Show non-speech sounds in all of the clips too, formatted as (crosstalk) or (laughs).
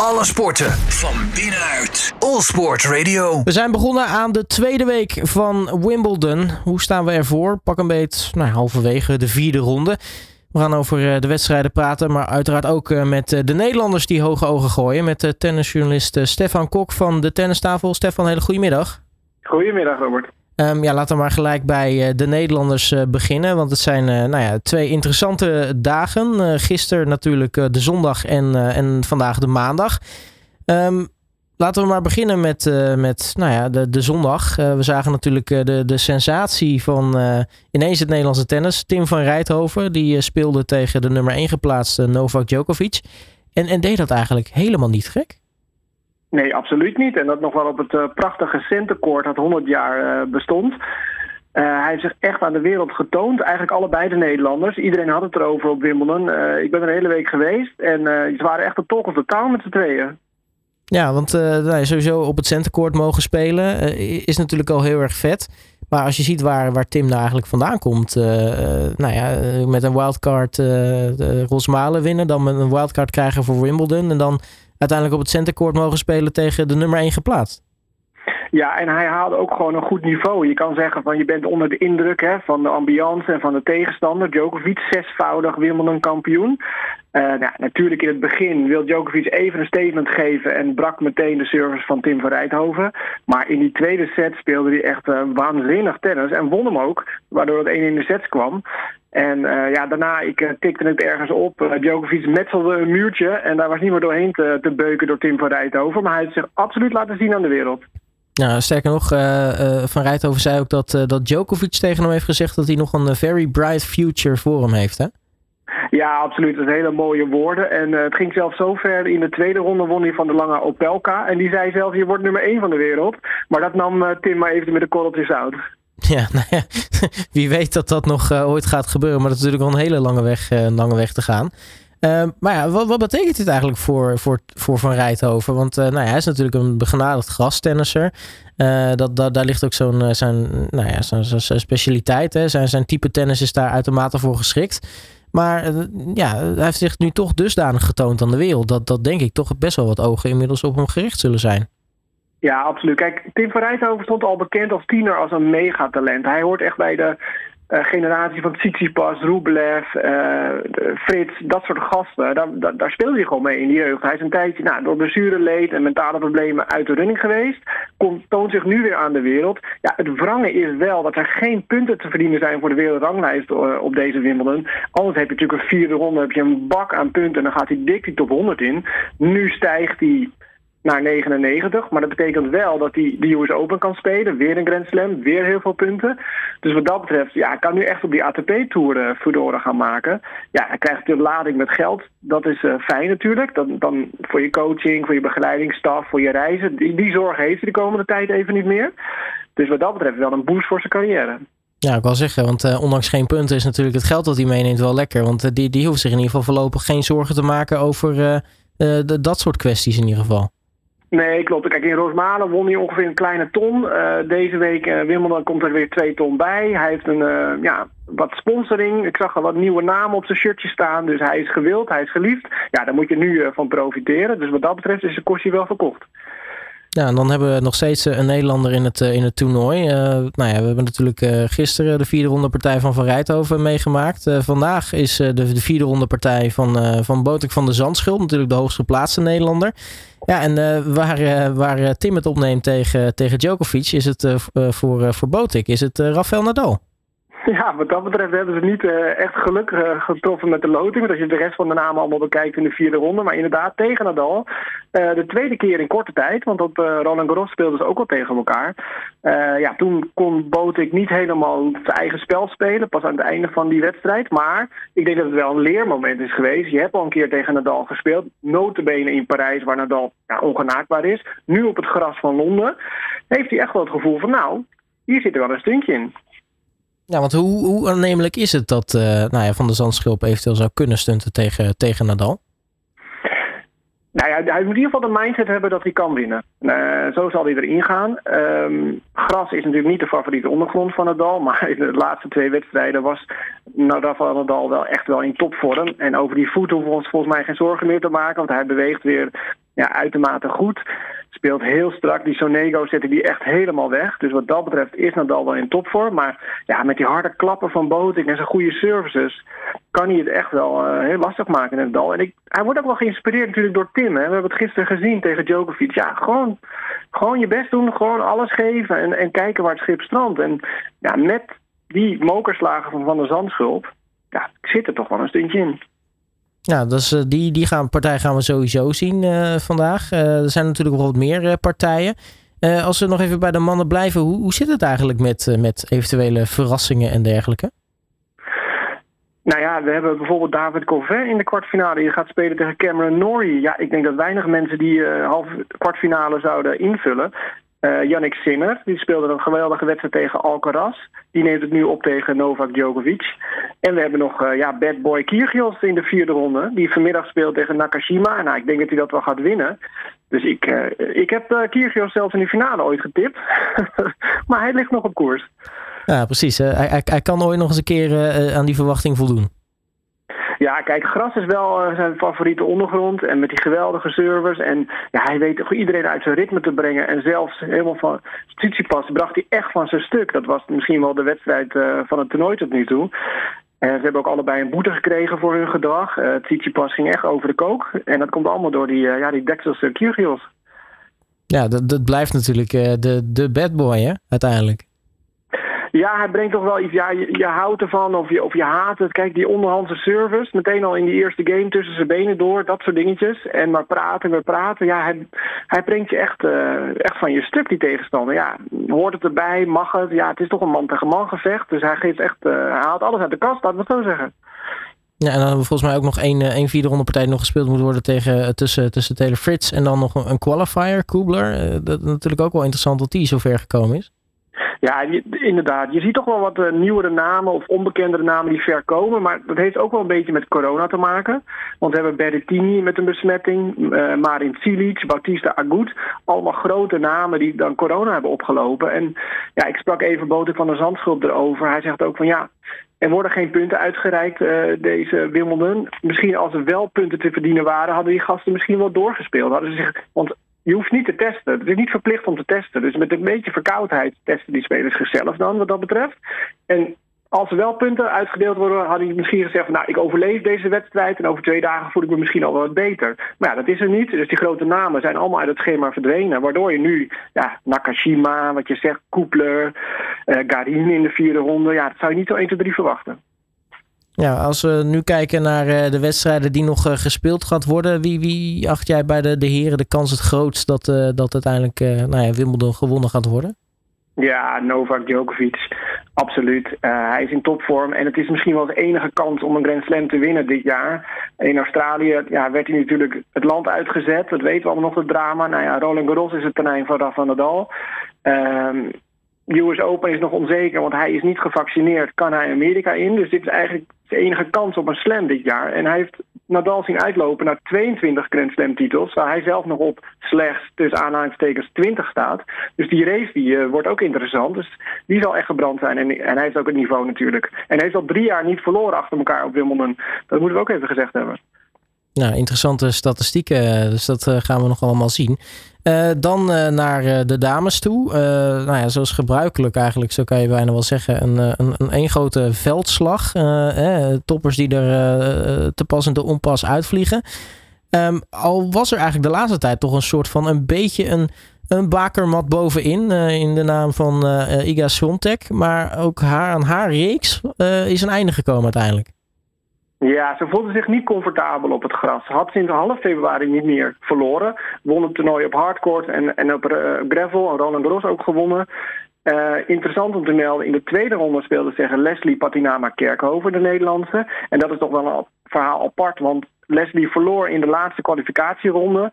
Alle sporten van binnenuit. All Sport Radio. We zijn begonnen aan de tweede week van Wimbledon. Hoe staan we ervoor? Pak een beet nou, halverwege de vierde ronde. We gaan over eh, de wedstrijden praten, maar uiteraard ook eh, met eh, de Nederlanders die hoge ogen gooien. Met tennisjournalist Stefan Kok van de Tennistafel. Stefan, hele goedemiddag. Goedemiddag, Robert. Um, ja, laten we maar gelijk bij de Nederlanders beginnen. Want het zijn nou ja, twee interessante dagen. gisteren natuurlijk de zondag en, en vandaag de maandag. Um, Laten we maar beginnen met, met nou ja, de, de zondag. We zagen natuurlijk de, de sensatie van ineens het Nederlandse tennis. Tim van Rijthoven, die speelde tegen de nummer 1 geplaatste Novak Djokovic. En, en deed dat eigenlijk helemaal niet gek. Nee, absoluut niet. En dat nog wel op het prachtige centenkoord dat 100 jaar bestond. hij heeft zich echt aan de wereld getoond. Eigenlijk allebei de Nederlanders. Iedereen had het erover op Wimbledon. ik ben er een hele week geweest. En ze waren echt de talk of the town met z'n tweeën. Ja, want uh, sowieso op het centercourt mogen spelen is natuurlijk al heel erg vet. Maar als je ziet waar, waar Tim nou eigenlijk vandaan komt. Nou ja, met een wildcard Rosmalen winnen. Dan met een wildcard krijgen voor Wimbledon. En dan uiteindelijk op het centercourt mogen spelen tegen de nummer 1 geplaatst. Ja, en hij haalde ook gewoon een goed niveau. Je kan zeggen van je bent onder de indruk hè, van de ambiance en van de tegenstander. Djokovic, zesvoudig Wimbledon kampioen. Uh, nou, natuurlijk in het begin wil Djokovic even een statement geven en brak meteen de service van Tim van Rijthoven. Maar in die tweede set speelde hij echt uh, waanzinnig tennis en won hem ook, waardoor het 1 in de sets kwam. En uh, ja, daarna, ik tikte het ergens op. Djokovic metselde een muurtje en daar was niet meer doorheen te, te beuken door Tim van Rijthoven. Maar hij heeft zich absoluut laten zien aan de wereld. Nou, sterker nog, Van Rijthoven zei ook dat, dat Djokovic tegen hem heeft gezegd dat hij nog een very bright future voor hem heeft, hè? Ja, absoluut. Dat zijn hele mooie woorden. En uh, het ging zelfs zo ver. In de tweede ronde won hij van de lange Opelka. En die zei zelf, je wordt nummer 1 van de wereld. Maar dat nam uh, Tim maar even met de korreltjes uit. (laughs) Ja, nou ja, (laughs) wie weet dat dat nog uh, ooit gaat gebeuren. Maar dat is natuurlijk al een hele lange weg, lange weg te gaan. maar ja, wat, wat, betekent dit eigenlijk voor, voor, voor Van Rijthoven? Want nou ja, hij is natuurlijk een begenadigd grastennisser. dat, dat, daar ligt ook zo'n zijn, nou ja, zijn, zijn specialiteit. Hè. Zijn, zijn type tennis is daar uitermate voor geschikt. Maar eh, ja, hij heeft zich nu toch dusdanig getoond aan de wereld. Dat, dat denk ik toch best wel wat ogen inmiddels op hem gericht zullen zijn. Ja, absoluut. Kijk, Tim van Rijthoven stond al bekend als tiener als een megatalent. Hij hoort echt bij de uh, generatie van Tsitsipas, Rublev, uh, Frits, dat soort gasten. Daar, daar, speelde hij gewoon mee in die jeugd. Hij is een tijdje nou, door blessureleed en mentale problemen uit de running geweest. Komt, toont zich nu weer aan de wereld. Ja, het wrange is wel dat er geen punten te verdienen zijn voor de wereldranglijst uh, op deze Wimbledon. Anders heb je natuurlijk een vierde ronde, heb je een bak aan punten en dan gaat hij dik die top 100 in. Nu stijgt hij naar 99. Maar dat betekent wel dat hij de US Open kan spelen. Weer een Grand Slam, weer heel veel punten. Dus wat dat betreft, ja, kan nu echt op die ATP-tour uh, Fedora gaan maken. Ja, hij krijgt de lading met geld. Dat is uh, fijn natuurlijk. Dan, dan voor je coaching, voor je begeleidingsstaf, voor je reizen. Die, die zorg heeft hij de komende tijd even niet meer. Dus wat dat betreft wel een boost voor zijn carrière. Ja, ik wil zeggen, want uh, ondanks geen punten is natuurlijk het geld dat hij meeneemt wel lekker. Want die, die hoeft zich in ieder geval voorlopig geen zorgen te maken over dat soort kwesties in ieder geval. Nee, klopt. Kijk, in Rosmalen won hij ongeveer een kleine ton. Uh, deze week uh, Wimbledon komt er weer twee ton bij. Hij heeft een, uh, ja, wat sponsoring. Ik zag al wat nieuwe namen op zijn shirtje staan. Dus hij is gewild, hij is geliefd. Ja, daar moet je nu van profiteren. Dus wat dat betreft is de kostje wel verkocht. Ja, en dan hebben we nog steeds een Nederlander in het, in het toernooi. Uh, nou ja, we hebben natuurlijk gisteren de vierde ronde partij van Van Rijthoven meegemaakt. Vandaag is de, de vierde ronde partij van, van Botik van de Zandschuld. Natuurlijk de hoogst geplaatste Nederlander. Ja, en waar, waar Tim het opneemt tegen, tegen Djokovic is het voor, voor Botik is het Rafael Nadal. Ja, wat dat betreft hebben ze niet uh, echt geluk uh, getroffen met de loting. Want als je de rest van de namen allemaal bekijkt in de vierde ronde. Maar inderdaad, tegen Nadal. Uh, de tweede keer in korte tijd. Want op Roland Garros speelden ze ook al tegen elkaar. ja, toen kon Botik niet helemaal zijn eigen spel spelen. Pas aan het einde van die wedstrijd. Maar ik denk dat het wel een leermoment is geweest. Je hebt al een keer tegen Nadal gespeeld. Notenbenen in Parijs, waar Nadal ja, ongenaakbaar is. Nu op het gras van Londen. Heeft hij echt wel het gevoel van nou, hier zit er wel een stuntje in. Ja, want hoe, hoe aannemelijk is het dat uh, nou ja, Van de Zandschulp eventueel zou kunnen stunten tegen, tegen Nadal? Nou ja, hij moet in ieder geval de mindset hebben dat hij kan winnen. Uh, zo zal hij erin gaan. Um, gras is natuurlijk niet de favoriete ondergrond van Nadal. Maar in de laatste twee wedstrijden was Nadal Nadal wel echt wel in topvorm. En over die voet hoeven we ons volgens mij geen zorgen meer te maken. Want hij beweegt weer ja, uitermate goed. Speelt heel strak. Die Sonego zetten die echt helemaal weg. Dus wat dat betreft is Nadal wel in topvorm. Maar ja, met die harde klappen van Boting en zijn goede services... kan hij het echt wel uh, heel lastig maken in Nadal. En ik, hij wordt ook wel geïnspireerd natuurlijk door Tim. Hè. We hebben het gisteren gezien tegen Djokovic. Ja, gewoon, gewoon je best doen. Gewoon alles geven. En, en kijken waar het schip strandt. En ja, met die mokerslagen van Van der Zandschulp... Ja, zit er toch wel een stuntje in. Ja, dus die, die gaan, partij gaan we sowieso zien uh, vandaag. Uh, er zijn natuurlijk wel wat meer uh, partijen. als we nog even bij de mannen blijven, hoe, hoe zit het eigenlijk met, met eventuele verrassingen en dergelijke? Nou ja, we hebben bijvoorbeeld David Covet in de kwartfinale. Die gaat spelen tegen Cameron Norrie. Ja, ik denk dat weinig mensen die halve kwartfinale zouden invullen. Uh, Yannick Sinner, die speelde een geweldige wedstrijd tegen Alcaraz. Die neemt het nu op tegen Novak Djokovic. En we hebben nog uh, ja, bad boy Kyrgios in de vierde ronde. Die vanmiddag speelt tegen Nakashima. Nou, ik denk dat hij dat wel gaat winnen. Dus ik, uh, ik heb uh, zelfs in de finale ooit getipt. (laughs) maar hij ligt nog op koers. Ja, precies. Hij, hij, kan ooit nog eens een keer aan die verwachting voldoen. Ja, kijk, gras is wel uh, zijn favoriete ondergrond. En met die geweldige servers. En ja, hij weet toch iedereen uit zijn ritme te brengen. En zelfs helemaal van Tsitsipas bracht hij echt van zijn stuk. Dat was misschien wel de wedstrijd uh, van het toernooi tot nu toe. En ze hebben ook allebei een boete gekregen voor hun gedrag. Uh, Tsitsipas ging echt over de kook. En dat komt allemaal door die, uh, ja, die Kyrgios. Ja, dat, dat blijft natuurlijk de, de bad boy, hè, uiteindelijk. Ja, hij brengt toch wel iets. Ja, je, je houdt ervan of je, of je haat het. Kijk, die onderhandse service, meteen al in die eerste game tussen zijn benen door, dat soort dingetjes. En maar praten, maar praten. Ja, hij, hij brengt je echt, uh, echt van je stuk, die tegenstander. Ja, hoort het erbij, mag het. Ja, het is toch een man tegen man gevecht. Dus hij geeft echt, uh, hij haalt alles uit de kast, laten we zo zeggen. Ja, en dan hebben we volgens mij ook nog één, één vierde ronde partij nog gespeeld moet worden tegen, tussen, tussen Taylor Fritz en dan nog een, qualifier, Kubler. Dat is natuurlijk ook wel interessant dat die zo ver gekomen is. Ja, inderdaad. Je ziet toch wel wat uh, nieuwere namen of onbekendere namen die ver komen. Maar dat heeft ook wel een beetje met corona te maken. Want we hebben Berrettini met een besmetting, uh, Marin Cilic, Bautista Agut. Allemaal grote namen die dan corona hebben opgelopen. En ja, ik sprak even Boten van der Zandschulp erover. Hij zegt ook van ja, er worden geen punten uitgereikt, uh, deze Wimbledon. Misschien als er wel punten te verdienen waren, hadden die gasten misschien wel doorgespeeld. Hadden ze zich, want je hoeft niet te testen. Het is niet verplicht om te testen. Dus met een beetje verkoudheid testen die spelers zichzelf dan, wat dat betreft. En als er wel punten uitgedeeld worden, had hij misschien gezegd: Nou, ik overleef deze wedstrijd en over twee dagen voel ik me misschien al wat beter. Maar ja, dat is er niet. Dus die grote namen zijn allemaal uit het schema verdwenen. Waardoor je nu, ja, Nakashima, wat je zegt, Koepler, uh, Garin in de vierde ronde, ja, dat zou je niet zo 1, 2, 3 verwachten. Ja, als we nu kijken naar uh, de wedstrijden die nog uh, gespeeld gaat worden, wie, wie acht jij bij de, de heren de kans het grootst dat, uh, dat uiteindelijk nou ja, Wimbledon gewonnen gaat worden? Ja, Novak Djokovic. Absoluut. hij is in topvorm en het is misschien wel de enige kans om een Grand Slam te winnen dit jaar. In Australië ja, werd hij natuurlijk het land uitgezet. Dat weten we allemaal nog, het drama. Nou ja, Roland Garros is het terrein van Rafa Nadal. Ehm, US Open is nog onzeker, want hij is niet gevaccineerd. Kan hij Amerika in? Dus dit is eigenlijk de enige kans op een slam dit jaar. En hij heeft Nadal zien uitlopen naar 22 Grand Slam titels. Waar hij zelf nog op slechts tussen aanhalingstekens 20 staat. Dus die race die, uh, wordt ook interessant. Dus die zal echt gebrand zijn. En, en hij heeft ook het niveau natuurlijk. En hij heeft al drie jaar niet verloren achter elkaar op Wimbledon. Dat moeten we ook even gezegd hebben. Nou, interessante statistieken. Dus dat uh, gaan we nog allemaal zien. Uh, dan uh, naar de dames toe. nou ja, zoals gebruikelijk eigenlijk, zo kan je bijna wel zeggen, een, een, een grote veldslag. Eh, toppers die er te pas en te onpas uitvliegen. Um, al was er eigenlijk de laatste tijd toch een soort van een beetje een, een bakermat bovenin. in de naam van Iga Swiatek. Maar ook haar, aan haar reeks is een einde gekomen uiteindelijk. Ja, ze voelde zich niet comfortabel op het gras. Ze had sinds half februari niet meer verloren. Won het toernooi op hardcourt en, en op uh, gravel. En Roland Garros ook gewonnen. Uh, interessant om te melden, in de tweede ronde speelde tegen Leslie Patinama Kerkhoven, de Nederlandse. En dat is toch wel een verhaal apart, want Leslie verloor in de laatste kwalificatieronde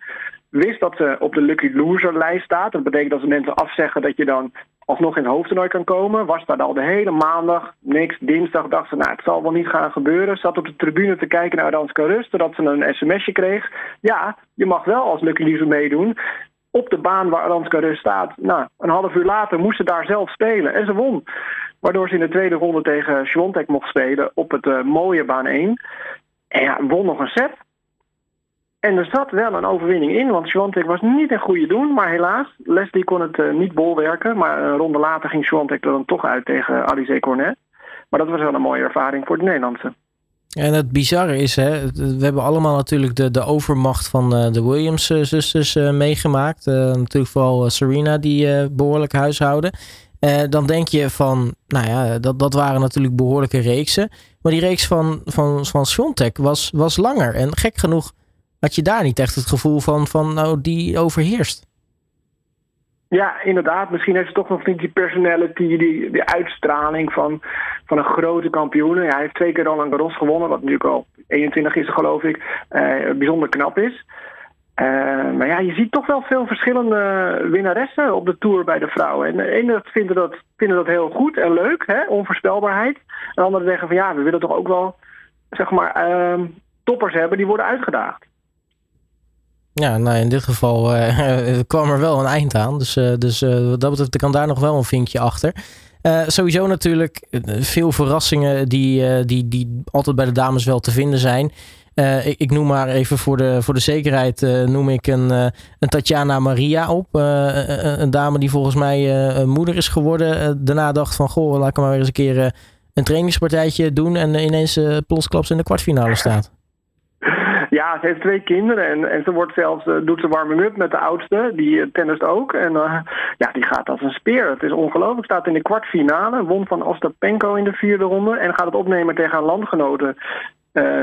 wist dat ze op de Lucky Loser lijst staat. Dat betekent dat ze mensen afzeggen dat je dan alsnog in het hoofdtoernooi kan komen. Was daar al de hele maandag, niks. Dinsdag dacht ze, nou het zal wel niet gaan gebeuren. Zat op de tribune te kijken naar Ranska Rust, totdat ze een sms'je kreeg. Ja, je mag wel als Lucky Loser meedoen. Op de baan waar Ranska Rust staat. Nou, een half uur later moest ze daar zelf spelen. En ze won. Waardoor ze in de tweede ronde tegen Schwontek mocht spelen op het uh, mooie baan 1. En ja, won nog een set. En er zat wel een overwinning in, want Swantek was niet een goede doen. Maar helaas, Leslie kon het uh, niet bolwerken. Maar een ronde later ging Swantek er dan toch uit tegen Alice Cornet. Maar dat was wel een mooie ervaring voor de Nederlandse. En het bizarre is, hè, we hebben allemaal natuurlijk de, de overmacht van uh, de Williams-zusters uh, meegemaakt. natuurlijk vooral Serena die behoorlijk huishouden. dan denk je van, nou ja, dat, dat waren natuurlijk behoorlijke reeksen. Maar die reeks van, van, van was, was langer. En gek genoeg had je daar niet echt het gevoel van, van nou, die overheerst? Ja, inderdaad. Misschien heeft ze toch nog niet die personality, die, die uitstraling van, van een grote kampioen. Ja, hij heeft twee keer Roland Garros gewonnen, wat natuurlijk al 21 is, geloof ik. Uh, bijzonder knap is. Uh, maar ja, je ziet toch wel veel verschillende winnaressen op de Tour bij de vrouwen. En de ene vinden dat, vinden dat heel goed en leuk, hè? onvoorspelbaarheid. En de anderen zeggen van ja, we willen toch ook wel zeg maar, uh, toppers hebben die worden uitgedaagd. Ja, nou in dit geval uh, (laughs) kwam er wel een eind aan. Dus, uh, dus uh, dat kan daar nog wel een vinkje achter. sowieso natuurlijk veel verrassingen die, die, die altijd bij de dames wel te vinden zijn. Ik, ik, noem maar even voor de, voor de zekerheid noem ik een, een Tatjana Maria op. een dame die volgens mij moeder is geworden. daarna dacht van, goh, laat ik maar weer eens een keer een trainingspartijtje doen. En ineens plotsklaps in de kwartfinale staat. Ja, ze heeft twee kinderen en, en ze wordt zelfs, uh, doet ze warming-up met de oudste, die uh, tennist ook. En uh, ja, die gaat als een speer. Het is ongelooflijk. Staat in de kwartfinale, won van Ostapenko in de vierde ronde en gaat het opnemen tegen haar landgenoten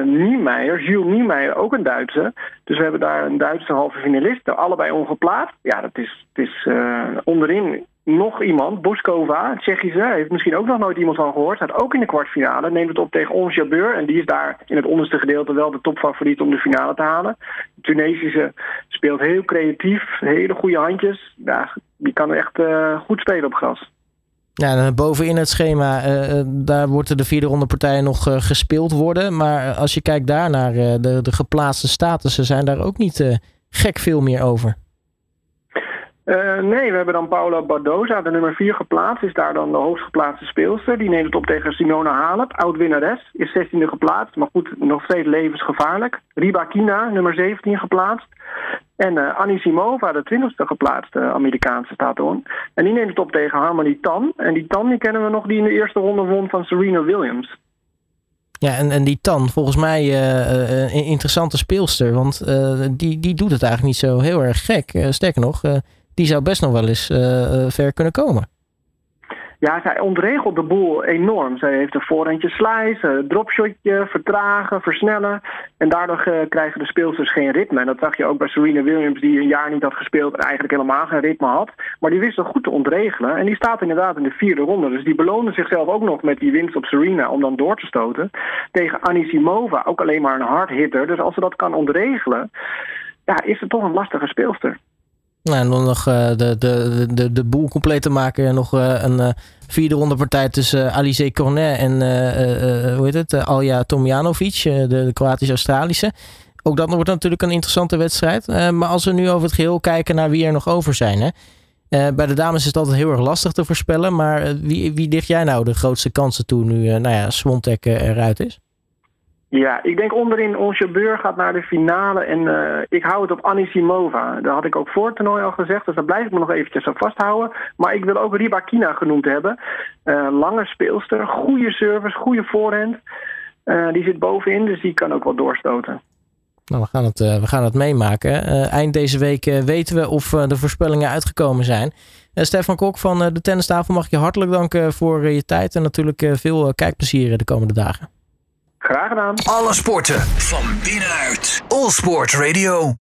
Niemeyer, Jules Niemeyer, ook een Duitse. Dus we hebben daar een Duitse halve finalist, allebei ongeplaatst. Ja, dat is, het is onderin nog iemand, Boskova, Tsjechische, heeft misschien ook nog nooit iemand van gehoord. Staat ook in de kwartfinale, neemt het op tegen Ons Jabeur. En die is daar in het onderste gedeelte wel de topfavoriet om de finale te halen. De Tunesische speelt heel creatief, hele goede handjes. Ja, die kan echt uh, goed spelen op gras. Ja, bovenin het schema, uh, daar worden de vierde ronde partijen nog gespeeld worden. Maar als je kijkt daar naar de, de geplaatste statussen, zijn daar ook niet gek veel meer over. Uh, nee, we hebben dan Paula Badoza, de nummer 4 geplaatst. Is daar dan de hoogst geplaatste speelster. Die neemt het op tegen Simona Halep, oud-winnares. Is 16e geplaatst, maar goed, nog steeds levensgevaarlijk. Riba Kina, nummer 17 geplaatst. En uh, Annie Simova, de 20e geplaatste Amerikaanse staat En die neemt het op tegen Harmony Tan. En die Tan die kennen we nog, die in de eerste ronde won van Serena Williams. Ja, en, en die Tan, volgens mij uh, een interessante speelster. Want die, die doet het eigenlijk niet zo heel erg gek. sterker nog, die zou best nog wel eens ver kunnen komen. Ja, zij ontregelt de boel enorm. Zij heeft een voorhandje slice, dropshotje, vertragen, versnellen. En daardoor uh, krijgen de speelsters geen ritme. En dat zag je ook bij Serena Williams, die een jaar niet had gespeeld en eigenlijk helemaal geen ritme had. Maar die wist het goed te ontregelen. En die staat inderdaad in de vierde ronde. Dus die beloonde zichzelf ook nog met die winst op Serena om dan door te stoten. Tegen Anisimova, ook alleen maar een hard hitter. Dus als ze dat kan ontregelen, ja, is het toch een lastige speelster. Nou, en dan nog uh, de, de, de, de boel compleet te maken. Nog uh, een uh, vierde ronde partij tussen Alice Cornet en hoe heet het? Alja Tomjanovic, de, de Kroatisch-Australische. Ook dat wordt natuurlijk een interessante wedstrijd. maar als we nu over het geheel kijken naar wie er nog over zijn. Hè? bij de dames is het altijd heel erg lastig te voorspellen. Maar wie, wie dicht jij nou de grootste kansen toe nu nou ja, Swontek eruit is? Ja, ik denk onderin onze beur gaat naar de finale en uh, ik hou het op Anisimova. Dat had ik ook voor het toernooi al gezegd, dus daar blijf ik me nog eventjes aan vasthouden. Maar ik wil ook Ribakina genoemd hebben. Uh, lange speelster, goede service, goede voorhand. Uh, die zit bovenin, dus die kan ook wel doorstoten. Nou, we gaan het, we gaan het meemaken. eind deze week weten we of de voorspellingen uitgekomen zijn. Stefan Kok van de Tennistafel mag ik je hartelijk danken voor je tijd en natuurlijk veel kijkplezier de komende dagen. Graag gedaan. Alle sporten van binnenuit. All Sport Radio.